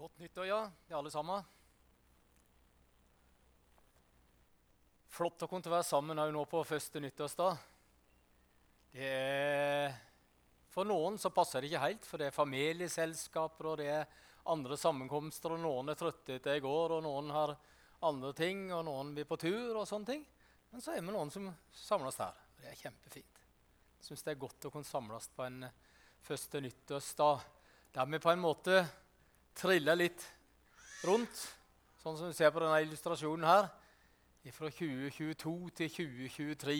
Godt nyttår, ja, til alle sammen. Flott å kunne være sammen nå på første nyttårsdag. Er, for noen så passer det ikke helt, for det er familieselskaper og det er andre sammenkomster. og Noen er trøtte etter i går, og noen har andre ting, og noen blir på tur. og sånne ting. Men så er vi noen som samles her. og Det er kjempefint. Jeg syns det er godt å kunne samles på en første nyttårsdag der vi på en måte triller litt rundt, sånn som du ser på denne illustrasjonen her, fra 2022 til 2023.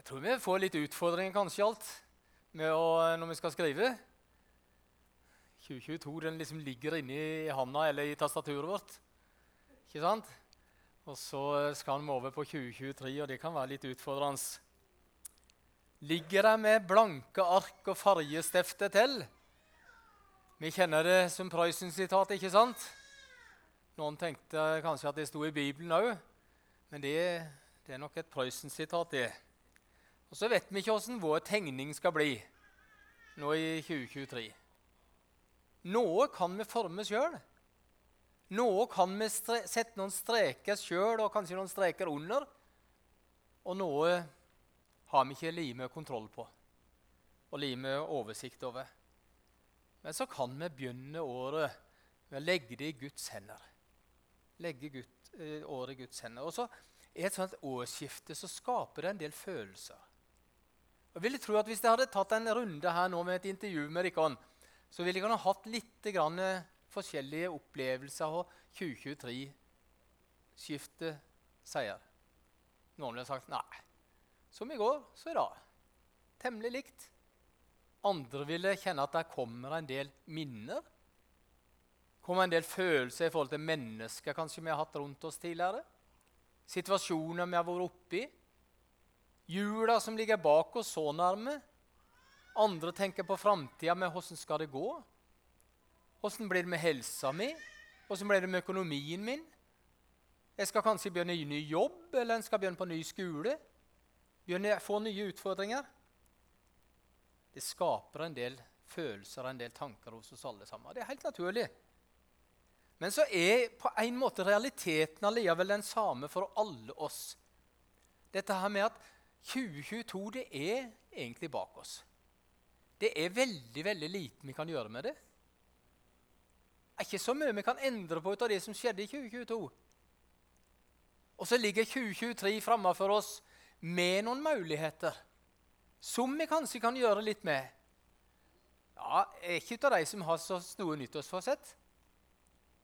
Jeg tror vi får litt utfordringer kanskje alt å, når vi skal skrive. 2022 den liksom ligger inni handa eller i tastaturet vårt. Ikke sant? Og så skal vi over på 2023, og det kan være litt utfordrende. Ligger de med blanke ark og fargestifte til? Vi kjenner det som Prøysen-sitat, ikke sant? Noen tenkte kanskje at det sto i Bibelen òg, men det, det, er nok et Prøysen-sitat, det. Og så vet vi ikke åssen vår tegning skal bli nå i 2023. Noe kan vi forme sjøl. Noe kan vi sette noen streker sjøl, og kanskje noen streker under. Og noe har vi ikke lime kontroll på og lime oversikt over. Men så kan vi begynne året med å legge det i Guds hender. Legge Gud, eh, året i Guds hender. Og så er et sånt årsskifte så skaper det en del følelser. Jeg ville tro at Hvis jeg hadde tatt en runde her nå med et intervju med dere, så ville ha hatt litt eh, forskjellige opplevelser av 2023-skiftet sier. Noen ville sagt nei. Som i går, så i dag. Temmelig likt. Andre ville kjenne at det kommer en del minner. kommer en del følelser i forhold til mennesker kanskje vi har hatt rundt oss tidligere. Situasjoner vi har vært oppi. Jula som ligger bak oss så nærme. Andre tenker på framtida med hvordan skal det gå. Hvordan blir det med helsa mi? Hvordan blir det med økonomien min? Jeg skal kanskje begynne i ny jobb, eller en skal begynne på ny skole. Begynne, få nye utfordringer. Det skaper en del følelser og en del tanker hos oss alle sammen. Det er helt naturlig. Men så er på en måte realiteten allikevel den samme for alle oss. Dette her med at 2022 det er egentlig bak oss. Det er veldig veldig lite vi kan gjøre med det. Det er ikke så mye vi kan endre på ut av det som skjedde i 2022. Og så ligger 2023 framme for oss med noen muligheter som vi kanskje kan gjøre litt med. Ja, Jeg er ikke av de som har så store nyttårsforsett.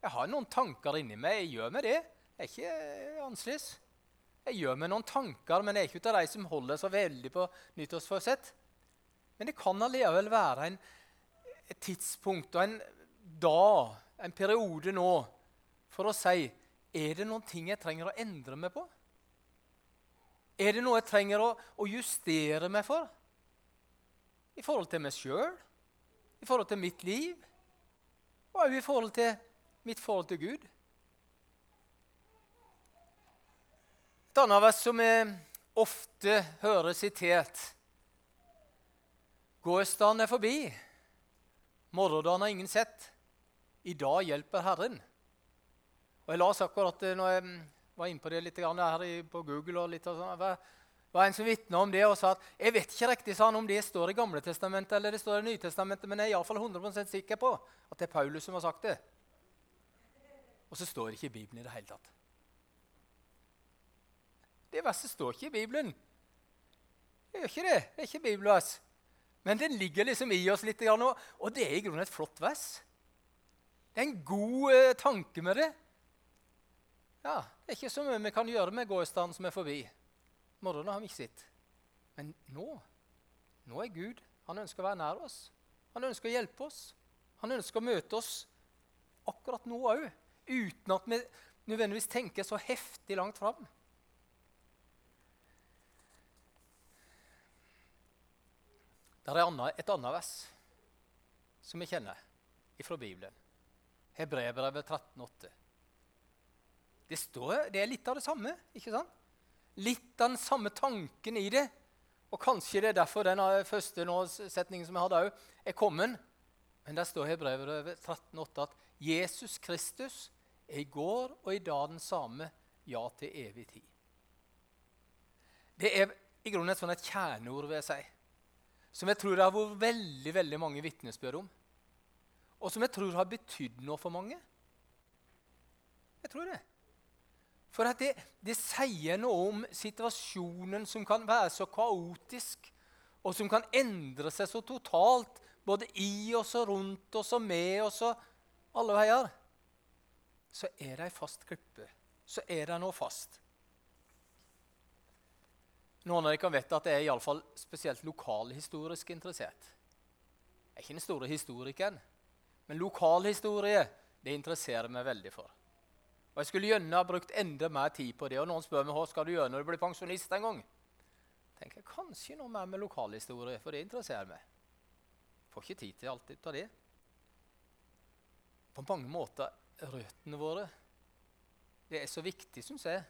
Jeg har noen tanker inni meg. Jeg gjør meg det. Jeg er ikke annerledes. Jeg gjør meg noen tanker, men jeg er ikke av de som holder så veldig på nyttårsforsett. Men det kan allikevel være en, et tidspunkt og en dag, en periode nå, for å si er det noen ting jeg trenger å endre meg på. Er det noe jeg trenger å, å justere meg for? I forhold til meg sjøl, i forhold til mitt liv, og òg i forhold til mitt forhold til Gud. Et annet vers som jeg ofte hører sitert Gårsdagen er forbi, morgendagen har ingen sett. I dag hjelper Herren. Og Jeg las akkurat når jeg var inne på det litt her på Google. og litt og sånn. Det var en som vitna om det og sa at jeg vet ikke riktig sa han, om det står i Gamle testamentet eller det står i Nytestamentet, men jeg er iallfall 100% sikker på at det er Paulus som har sagt det. Og så står det ikke i Bibelen i det hele tatt. Det verset står ikke i Bibelen. Det gjør ikke det. Det er ikke bibelvers. Men den ligger liksom i oss litt, og det er i grunnen et flott vers. Det er en god eh, tanke med det. Ja, Det er ikke så mye vi kan gjøre med gårsdagen som er forbi. Morgenen har vi ikke sett. Men nå nå er Gud. Han ønsker å være nær oss. Han ønsker å hjelpe oss. Han ønsker å møte oss akkurat nå òg, uten at vi nødvendigvis tenker så heftig langt fram. Det er et annet vers som vi kjenner fra Bibelen. Hebreerbrevet 13,8. Det, står, det er litt av det samme. ikke sant? Litt av den samme tanken i det. Og kanskje det er derfor den første setningen som jeg hadde er kommet. Men der står i Hebrevet 13,8 at Jesus Kristus er i går og i dag den samme, ja, til evig tid. Det er i grunnen et, sånn et kjerneord, vil jeg si, som jeg tror det har vært veldig veldig mange vitnesbyrd om. Og som jeg tror har betydd noe for mange. Jeg tror det. For det, det, sier noe om situasjonen som kan være så kaotisk, og som kan endre seg så totalt, både i oss og rundt oss og med oss og alle veier. Så er det ei fast klippe. Så er det noe fast. Noen av dere vite at jeg er i alle fall spesielt lokalhistorisk interessert. Jeg er ikke den store historikeren, men lokalhistorie det interesserer meg veldig for. Og Jeg skulle gjerne ha brukt enda mer tid på det. og Noen spør meg hva skal du gjøre når du blir pensjonist en gang. Jeg tenker Kanskje noe mer med lokalhistorie, for det interesserer meg. Får ikke tid til alt av det. På mange måter røttene våre. Det er så viktig, syns jeg,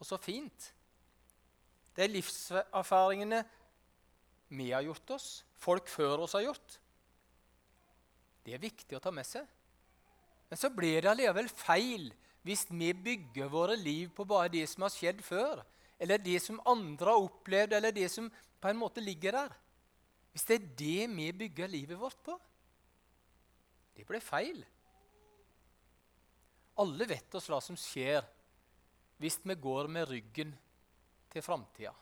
og så fint. Det er livserfaringene vi har gjort oss, folk før oss har gjort. Det er viktig å ta med seg. Men så blir det allikevel feil hvis vi bygger våre liv på bare det som har skjedd før, eller det som andre har opplevd, eller det som på en måte ligger der. Hvis det er det vi bygger livet vårt på, det blir feil. Alle vet oss hva som skjer hvis vi går med ryggen til framtida.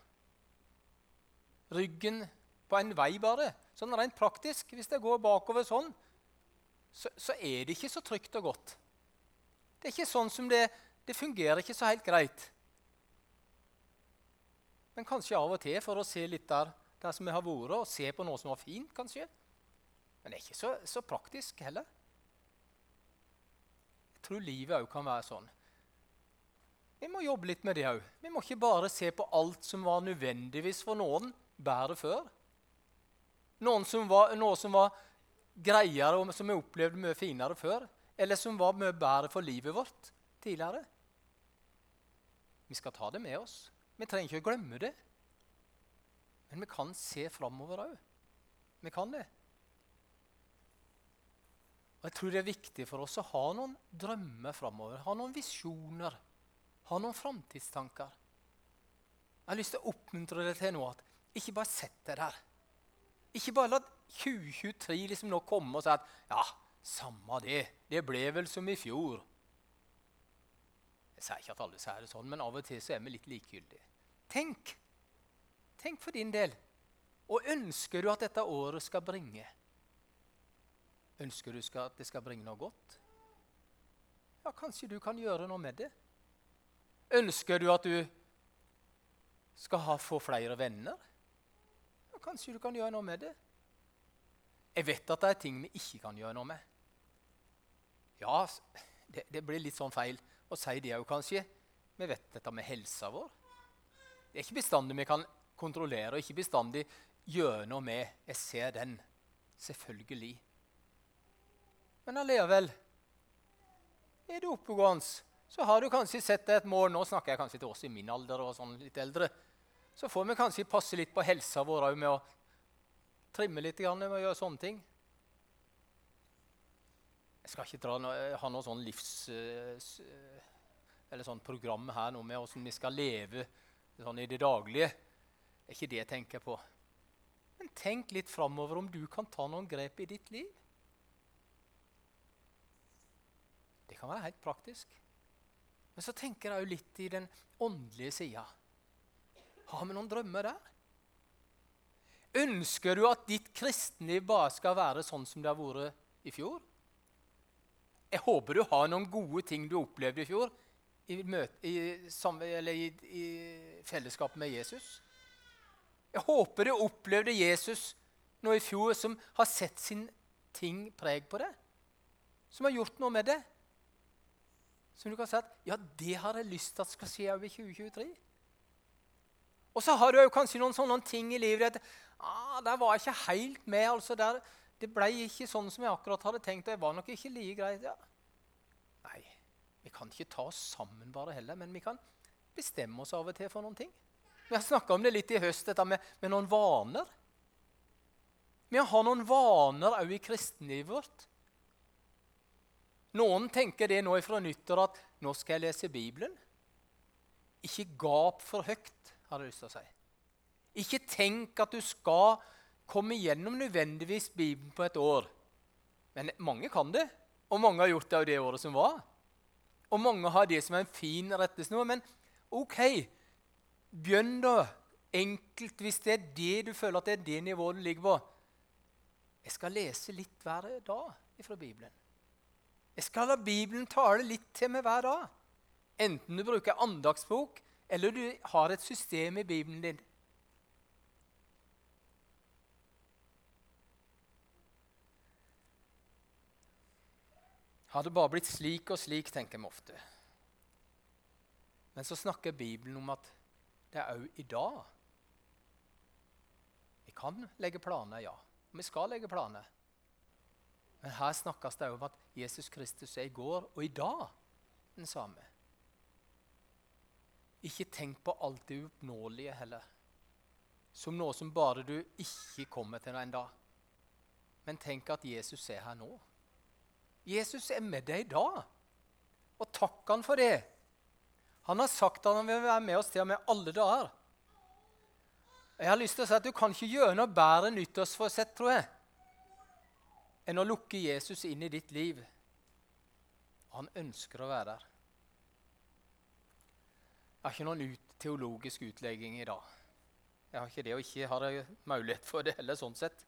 Ryggen på en vei, bare. Sånn rent praktisk. Hvis det går bakover sånn, så, så, er det ikke så trygt og godt. Det er ikke sånn som det, det fungerer ikke så helt greit. Men kanskje av og til for å se litt der, der som vi har vært, og se på noe som var fint, kanskje. Men det er ikke så, så praktisk heller. Jeg tror livet òg kan være sånn. Vi må jobbe litt med det òg. Vi må ikke bare se på alt som var nødvendigvis for noen bedre før. Noen som var, noe som var greiere og som vi opplevde mye finere før. Eller som var mye bedre for livet vårt tidligere. Vi skal ta det med oss. Vi trenger ikke å glemme det. Men vi kan se framover òg. Vi kan det. Og Jeg tror det er viktig for oss å ha noen drømmer framover, ha noen visjoner ha noen framtidstanker. Jeg har lyst til å oppmuntre deg til nå at ikke bare sett deg der. Ikke bare la 2023 liksom nå komme og si at ja, samme det. Det ble vel som i fjor. Jeg sier ikke at alle sier det sånn, men av og til så er vi litt likegyldige. Tenk. Tenk for din del. Og ønsker du at dette året skal bringe? Ønsker du at det skal bringe noe godt? Ja, kanskje du kan gjøre noe med det? Ønsker du at du skal ha, få flere venner? Ja, kanskje du kan gjøre noe med det. Jeg vet at det er ting vi ikke kan gjøre noe med. Ja, det, det blir litt sånn feil å si det òg, kanskje. Vi vet dette med helsa vår. Det er ikke bestandig vi kan kontrollere og ikke bestandig gjøre noe med. Jeg ser den. Selvfølgelig. Men allikevel er det oppegående så har du kanskje sett deg et mål Nå snakker jeg kanskje til oss i min alder og sånn litt eldre. Så får vi kanskje passe litt på helsa vår òg med å trimme litt med å gjøre sånne ting. Jeg skal ikke noe, ha noe sånn livs... Eh, eller sånn program her nå med hvordan vi skal leve sånn i det daglige. Det er ikke det jeg tenker på. Men tenk litt framover om du kan ta noen grep i ditt liv. Det kan være helt praktisk. Men så tenker jeg jo litt i den åndelige sida. Har vi noen drømmer der? Ønsker du at ditt kristenliv bare skal være sånn som det har vært i fjor? Jeg håper du har noen gode ting du opplevde i fjor i, møte, i, i, i fellesskap med Jesus. Jeg håper du opplevde Jesus nå i fjor som har sett sin ting preg på det. Som har gjort noe med det. Som du kan si at ja, det har jeg lyst til at skal skje over 2023. Og så har du kanskje noen sånne ting i livet at ah, der var jeg ikke helt med. altså der, Det ble ikke sånn som jeg akkurat hadde tenkt. og jeg var nok ikke like greit. Ja. Nei, vi kan ikke ta oss sammen bare heller, men vi kan bestemme oss av og til for noen ting. Vi har snakka om det litt i høst, dette med, med noen vaner. Vi har noen vaner òg i kristenlivet vårt Noen tenker det nå fra nyttår at nå skal jeg lese Bibelen. Ikke gap for høyt, har jeg lyst til å si. Ikke tenk at du skal komme gjennom nødvendigvis Bibelen på et år. Men mange kan det, og mange har gjort det av det året som var. Og mange har det som er en fin rettesnor. Men OK, begynn da enkelt hvis det er det du føler at det er det nivået du ligger på. Jeg skal lese litt hver dag fra Bibelen. Jeg skal la Bibelen tale litt til meg hver dag. Enten du bruker andagsbok, eller du har et system i Bibelen din. Har det bare blitt slik og slik, tenker vi ofte. Men så snakker Bibelen om at det er òg i dag. Vi kan legge planer, ja. Og vi skal legge planer. Men her snakkes det om at Jesus Kristus er i går og i dag den samme. Ikke tenk på alt det uoppnåelige heller, som noe som bare du ikke kommer til en dag. Men tenk at Jesus er her nå. Jesus er med deg i dag. Og takk han for det. Han har sagt at han vil være med oss til og med alle dager. Jeg har lyst til å si at Du kan ikke gjøre noe bedre nyttårsforsett, tror jeg, enn å lukke Jesus inn i ditt liv. Han ønsker å være der. Jeg har ikke noen ut, teologisk utlegging i dag. Jeg har ikke det, og ikke har jeg mulighet for det heller. sånn sett.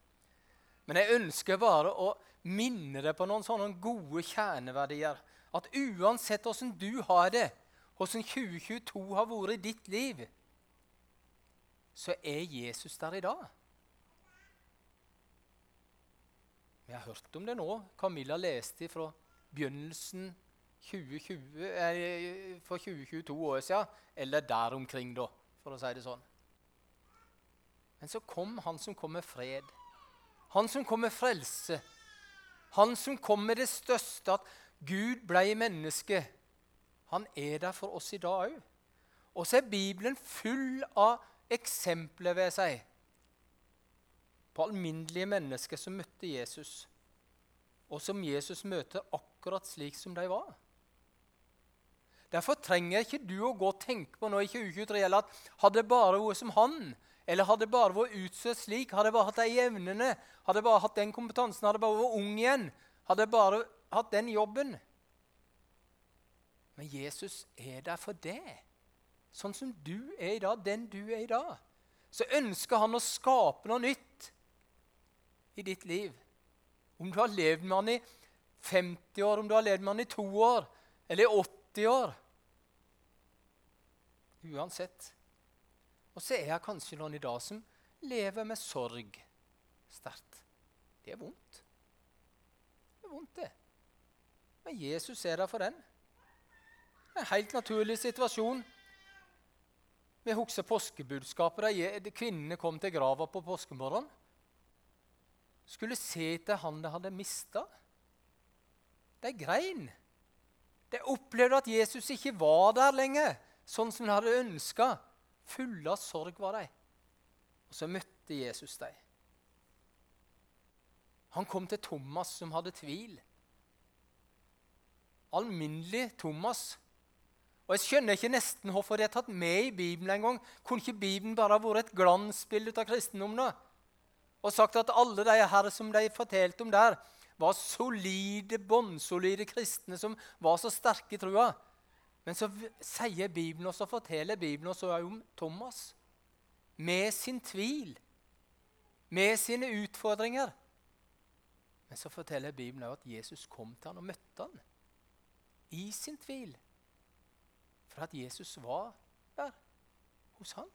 Men jeg ønsker bare å minne deg på noen sånne gode kjerneverdier. At uansett åssen du har det, åssen 2022 har vært i ditt liv, så er Jesus der i dag. Vi har hørt om det nå. Camilla leste fra begynnelsen 2020, eh, for 2022 år siden, eller der omkring, da, for å si det sånn. Men så kom han som kom med fred. Han som kom med frelse. Han som kom med det største, at Gud ble menneske. Han er der for oss i dag òg. Og så er Bibelen full av eksempler, ved seg på alminnelige mennesker som møtte Jesus, og som Jesus møter akkurat slik som de var. Derfor trenger ikke du å gå og tenke på nå i 2023 eller at hadde det bare vært som han, eller hadde bare vært utstøtt slik, hadde bare hatt de evnene, hadde bare hatt den kompetansen, hadde bare vært ung igjen, hadde bare hatt den jobben. Men Jesus er der for det. Sånn som du er i dag, den du er i dag. Så ønsker han å skape noe nytt i ditt liv. Om du har levd med han i 50 år, om du har levd med han i to år eller i 80 år. Uansett. Og så er det kanskje noen i dag som lever med sorg sterkt. Det er vondt. Det er vondt, det. Men Jesus er der for den. Det er en helt naturlig situasjon. Vi husker påskebudskapet da kvinnene kom til grava på påskemorgenen skulle se etter han de hadde mista. De grein. De opplevde at Jesus ikke var der lenger, sånn som de hadde ønska. Fulle av sorg var de. Og så møtte Jesus dem. Han kom til Thomas, som hadde tvil. Alminnelig Thomas. Og Jeg skjønner ikke nesten hvorfor det er tatt med i Bibelen engang. Kunne ikke Bibelen bare vært et glansbilde av kristendommen? og sagt at alle de her som de fortalte om der, var solide, bånnsolide kristne som var så sterke i trua. Men så sier Bibelen og så forteller Bibelen oss om Thomas. Med sin tvil, med sine utfordringer. Men så forteller Bibelen også at Jesus kom til han og møtte han i sin tvil. For at Jesus var der hos han.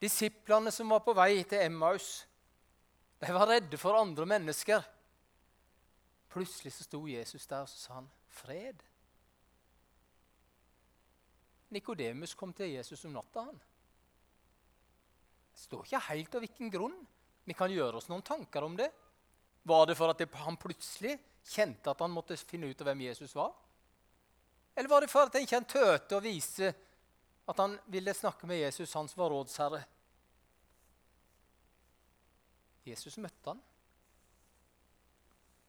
Disiplene som var på vei til Emmaus, de var redde for andre mennesker. Plutselig så sto Jesus der og så sa han, 'Fred'. Nikodemus kom til Jesus om natta. han. Det står ikke helt av hvilken grunn. Vi kan gjøre oss noen tanker om det. Var det for at han plutselig kjente at han måtte finne ut av hvem Jesus var? Eller var det for at han ikke tøte å vise at han ville snakke med Jesus, han var rådsherre. Jesus møtte han.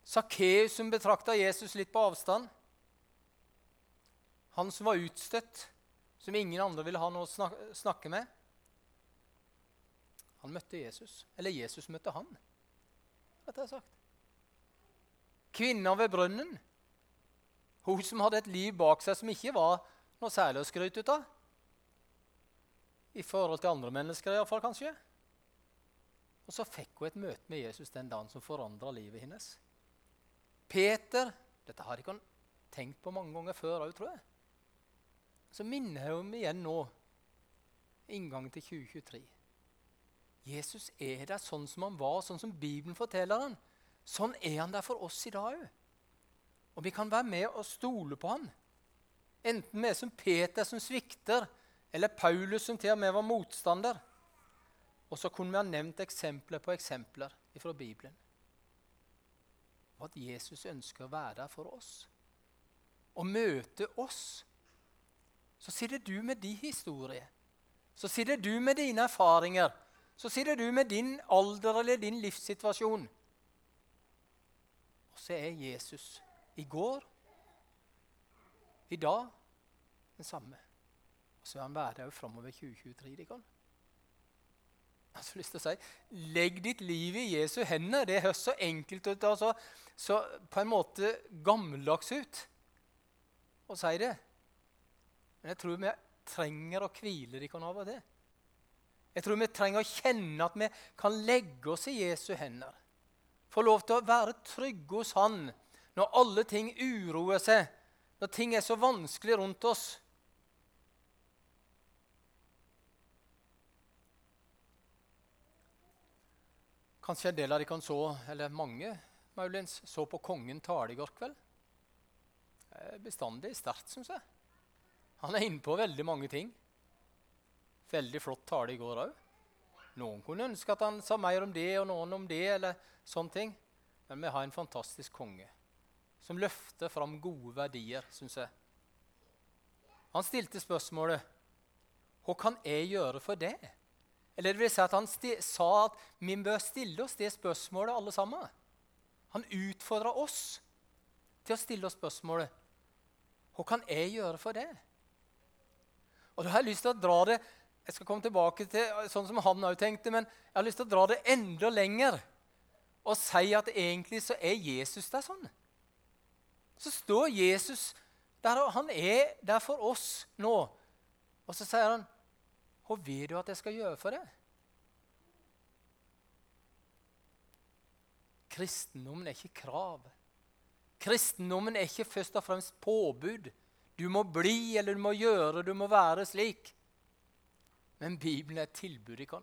Sakkeus som betrakta Jesus litt på avstand. Han som var utstøtt, som ingen andre ville ha noe å snakke med. Han møtte Jesus. Eller Jesus møtte han. Rett og sagt. Kvinna ved brønnen. Hun som hadde et liv bak seg som ikke var noe særlig å skryte ut av. I forhold til andre mennesker, iallfall kanskje. Og så fikk hun et møte med Jesus den dagen som forandra livet hennes. Peter Dette har ikke han tenkt på mange ganger før òg, tror jeg. Så minner jeg om igjen nå, inngangen til 2023. Jesus er der sånn som han var, sånn som Bibelen forteller han. Sånn er han der for oss i dag òg. Og vi kan være med og stole på han. Enten vi er som Peter som svikter, eller Paulus som til og med var motstander. Og så kunne vi ha nevnt eksempler på eksempler fra Bibelen. Og at Jesus ønsker å være der for oss. Og møte oss. Så sitter du med din historie. Så sitter du med dine erfaringer. Så sitter du med din alder eller din livssituasjon. Og så er Jesus i går, i dag, den samme. Og så vil han være der framover 2023. Jeg har lyst til å si, Legg ditt liv i Jesu hender. Det høres så enkelt ut. Altså, så på en måte gammeldags ut å si det. Men jeg tror vi trenger å hvile de kan av og til. Jeg tror vi trenger å kjenne at vi kan legge oss i Jesu hender. Få lov til å være trygge hos Han når alle ting uroer seg, når ting er så vanskelig rundt oss. Kanskje en del av dere så, eller mange muligens, så på kongen tale i går kveld. Bestandig sterkt, syns jeg. Han er inne på veldig mange ting. Veldig flott tale i går òg. Noen kunne ønske at han sa mer om det, og noen om det. eller sånne ting. Men vi har en fantastisk konge som løfter fram gode verdier, syns jeg. Han stilte spørsmålet Hva kan jeg gjøre for det? Eller det vil si at Han sa at vi bør stille oss det spørsmålet, alle sammen. Han utfordra oss til å stille oss spørsmålet Hva kan jeg gjøre for det? Og da har jeg lyst til å dra det jeg skal komme tilbake til sånn som han òg tenkte, men jeg har lyst til å dra det enda lenger og si at egentlig så er Jesus der sånn. Så står Jesus der, og han er der for oss nå. Og så sier han, 'Hva vet du at jeg skal gjøre for deg? Kristendommen er ikke krav. Kristendommen er ikke først og fremst påbud. Du må bli, eller du må gjøre, du må være slik. Men Bibelen er et tilbud. Ikke?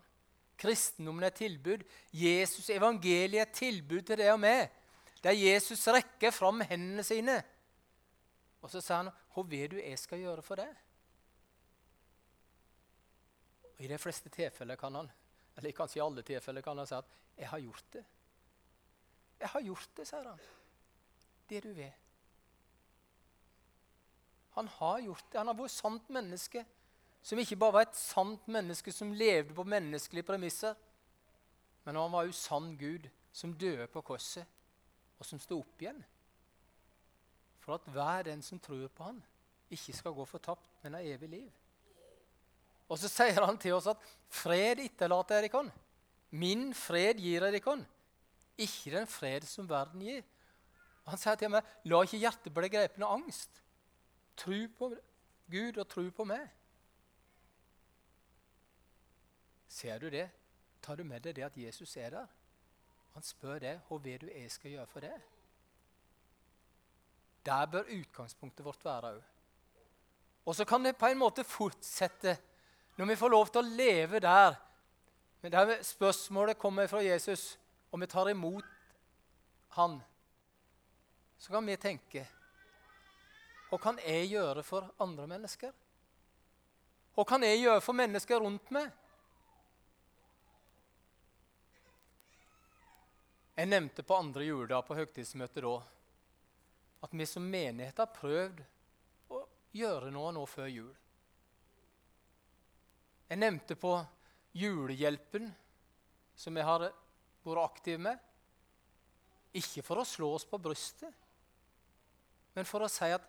Kristendommen er et tilbud. Jesus, evangeliet er et tilbud til deg og meg. Der Jesus rekker fram hendene sine. Og så sier han, 'Hva vil du jeg skal gjøre for det?' Og I de fleste tilfeller kan han, eller kanskje i alle tilfeller kan han si at 'jeg har gjort det'. Jeg har gjort det, sier han. Det du vil. Han har gjort det. Han har vært et sant menneske som ikke bare var et sant menneske som levde på menneskelige premisser, men han var jo sann Gud som døde på korset, og som sto opp igjen. For at hver den som tror på han, ikke skal gå fortapt, men har evig liv. Og så sier han til oss at 'fred etterlater jeg dere'. Min fred gir jeg dere. Ikke den fred som verden gir. Og han sier til meg, 'La ikke hjertet bli grepet av angst'. Tro på Gud og tro på meg. Ser du det? Tar du med deg det at Jesus er der? Han spør det. Hva vil du jeg skal gjøre for det? Der bør utgangspunktet vårt være òg. Og så kan det på en måte fortsette når vi får lov til å leve der. Men der spørsmålet kommer fra Jesus, og vi tar imot han. Så kan vi tenke Hva kan jeg gjøre for andre mennesker? Hva kan jeg gjøre for mennesker rundt meg? Jeg nevnte på andre juledag på høytidsmøtet da at vi som menighet har prøvd å gjøre noe nå før jul. Jeg nevnte på julehjelpen, som jeg har vært aktiv med. Ikke for å slå oss på brystet, men for å si at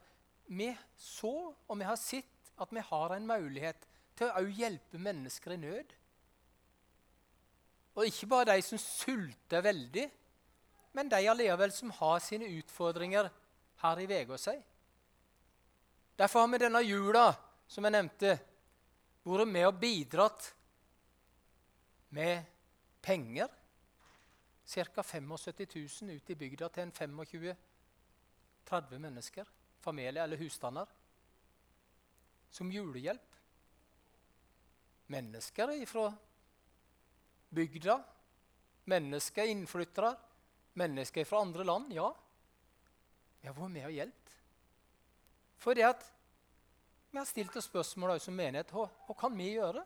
vi så og vi har sett at vi har en mulighet til å hjelpe mennesker i nød. Og ikke bare de som sulter veldig, men de allikevel som har sine utfordringer her i Vegårshei. Derfor har vi denne jula, som jeg nevnte, vært med og bidratt med penger. Ca. 75 000 ute i bygda til en 25-30 mennesker, familie eller husstander, som julehjelp. Mennesker fra bygda, mennesker innflyttere, mennesker fra andre land. Ja, vi har vært med og hjulpet. For det at vi har stilt oss spørsmål som menighet hva, hva kan vi gjøre?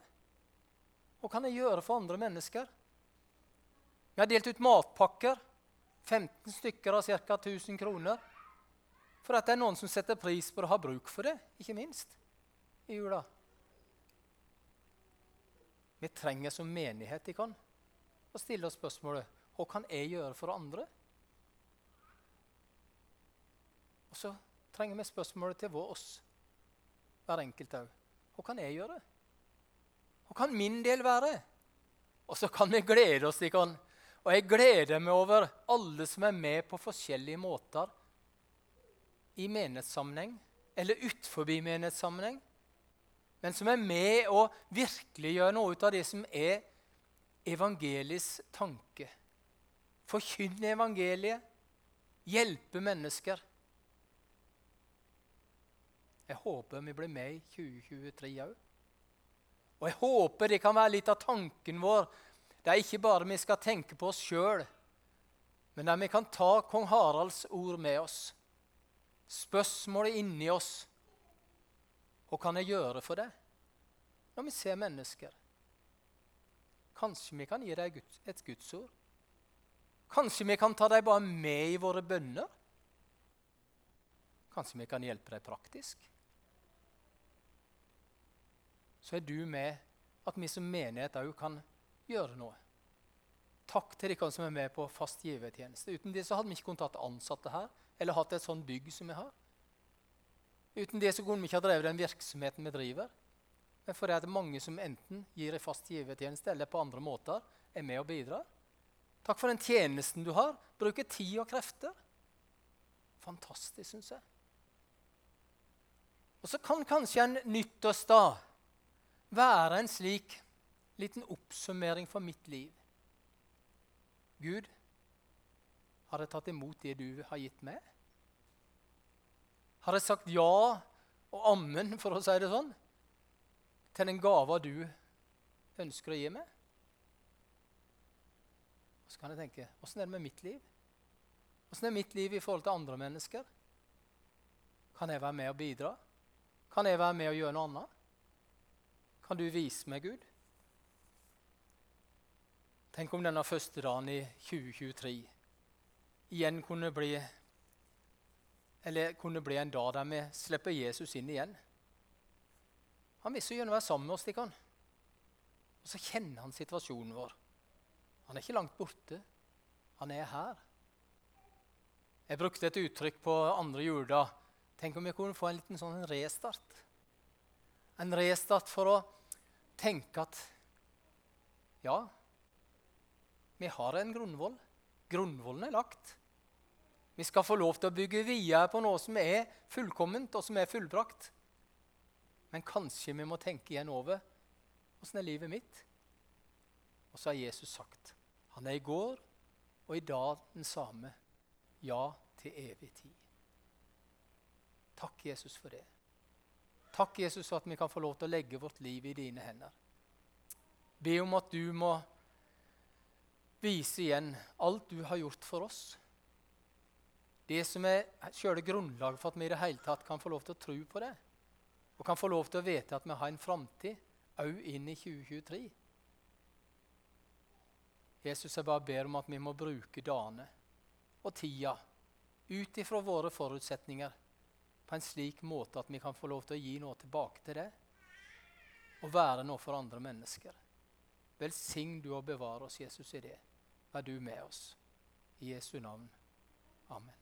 Hva kan jeg gjøre for andre mennesker? Vi har delt ut matpakker. 15 stykker av ca. 1000 kroner. For at det er noen som setter pris på å ha bruk for det, ikke minst i jula. Vi trenger som menighet i kan, å stille oss spørsmålet hva kan jeg gjøre for andre? Og så trenger vi spørsmålet til oss, hver enkelt òg. Hva kan jeg gjøre? Hva kan min del være? Og så kan vi glede oss. Kan. Og jeg gleder meg over alle som er med på forskjellige måter i menighetssammenheng eller utenfor menighetssammenheng, men som er med og virkelig gjør noe ut av det som er evangeliets tanke. Forkynne evangeliet, hjelpe mennesker. Jeg håper vi blir med i 2023 òg. Og jeg håper det kan være litt av tanken vår. Det er ikke bare vi skal tenke på oss sjøl, men der vi kan ta kong Haralds ord med oss. Spørsmålet inni oss. Hva kan jeg gjøre for det når vi ser mennesker? Kanskje vi kan gi deg et gudsord? Kanskje vi kan ta deg bare med i våre bønner? Kanskje vi kan hjelpe deg praktisk? Så er du med at vi som menighet òg kan gjøre noe. Takk til dere som er med på fast givertjeneste. Uten det så hadde vi ikke kunnet hatt ansatte her eller hatt et sånt bygg som vi har. Uten det så kunne vi ikke ha drevet den virksomheten vi driver. Men fordi det er mange som enten gir en fast givertjeneste eller på andre måter er med og bidrar. Takk for den tjenesten du har. Bruker tid og krefter. Fantastisk, syns jeg. Og så kan kanskje en nyttårsdag være en slik liten oppsummering for mitt liv. Gud, har jeg tatt imot det du har gitt meg? Har jeg sagt ja og ammen, for å si det sånn, til den gava du ønsker å gi meg? Så kan jeg tenke åssen er det med mitt liv? Åssen er mitt liv i forhold til andre mennesker? Kan jeg være med og bidra? Kan jeg være med og gjøre noe annet? Kan du vise meg, Gud? Tenk om denne første dagen i 2023 igjen kunne bli eller kunne bli en dag der vi slipper Jesus inn igjen. Han vil så gjerne være sammen med oss. ikke han? Og så kjenner han situasjonen vår. Han er ikke langt borte. Han er her. Jeg brukte et uttrykk på andre juledag. Tenk om vi kunne få en liten sånn restart. En restart for å tenke at ja, vi har en grunnvoll. Grunnvollen er lagt. Vi skal få lov til å bygge videre på noe som er fullkomment og som er fullbrakt. Men kanskje vi må tenke igjen over åssen er livet mitt? Og så har Jesus sagt han er i går og i dag den samme. Ja til evig tid. Takk, Jesus, for det. Takk, Jesus, for at vi kan få lov til å legge vårt liv i dine hender. Be om at du må vise igjen alt du har gjort for oss. Det som er selve grunnlaget for at vi i det hele tatt kan få lov til å tro på det. Og kan få lov til å vite at vi har en framtid òg inn i 2023. Jesus, jeg bare ber om at vi må bruke dagene og tida ut ifra våre forutsetninger på en slik måte at vi kan få lov til å gi noe tilbake til det og være noe for andre mennesker. Velsign du og bevare oss, Jesus, i det. Vær du med oss. I Jesu navn. Amen.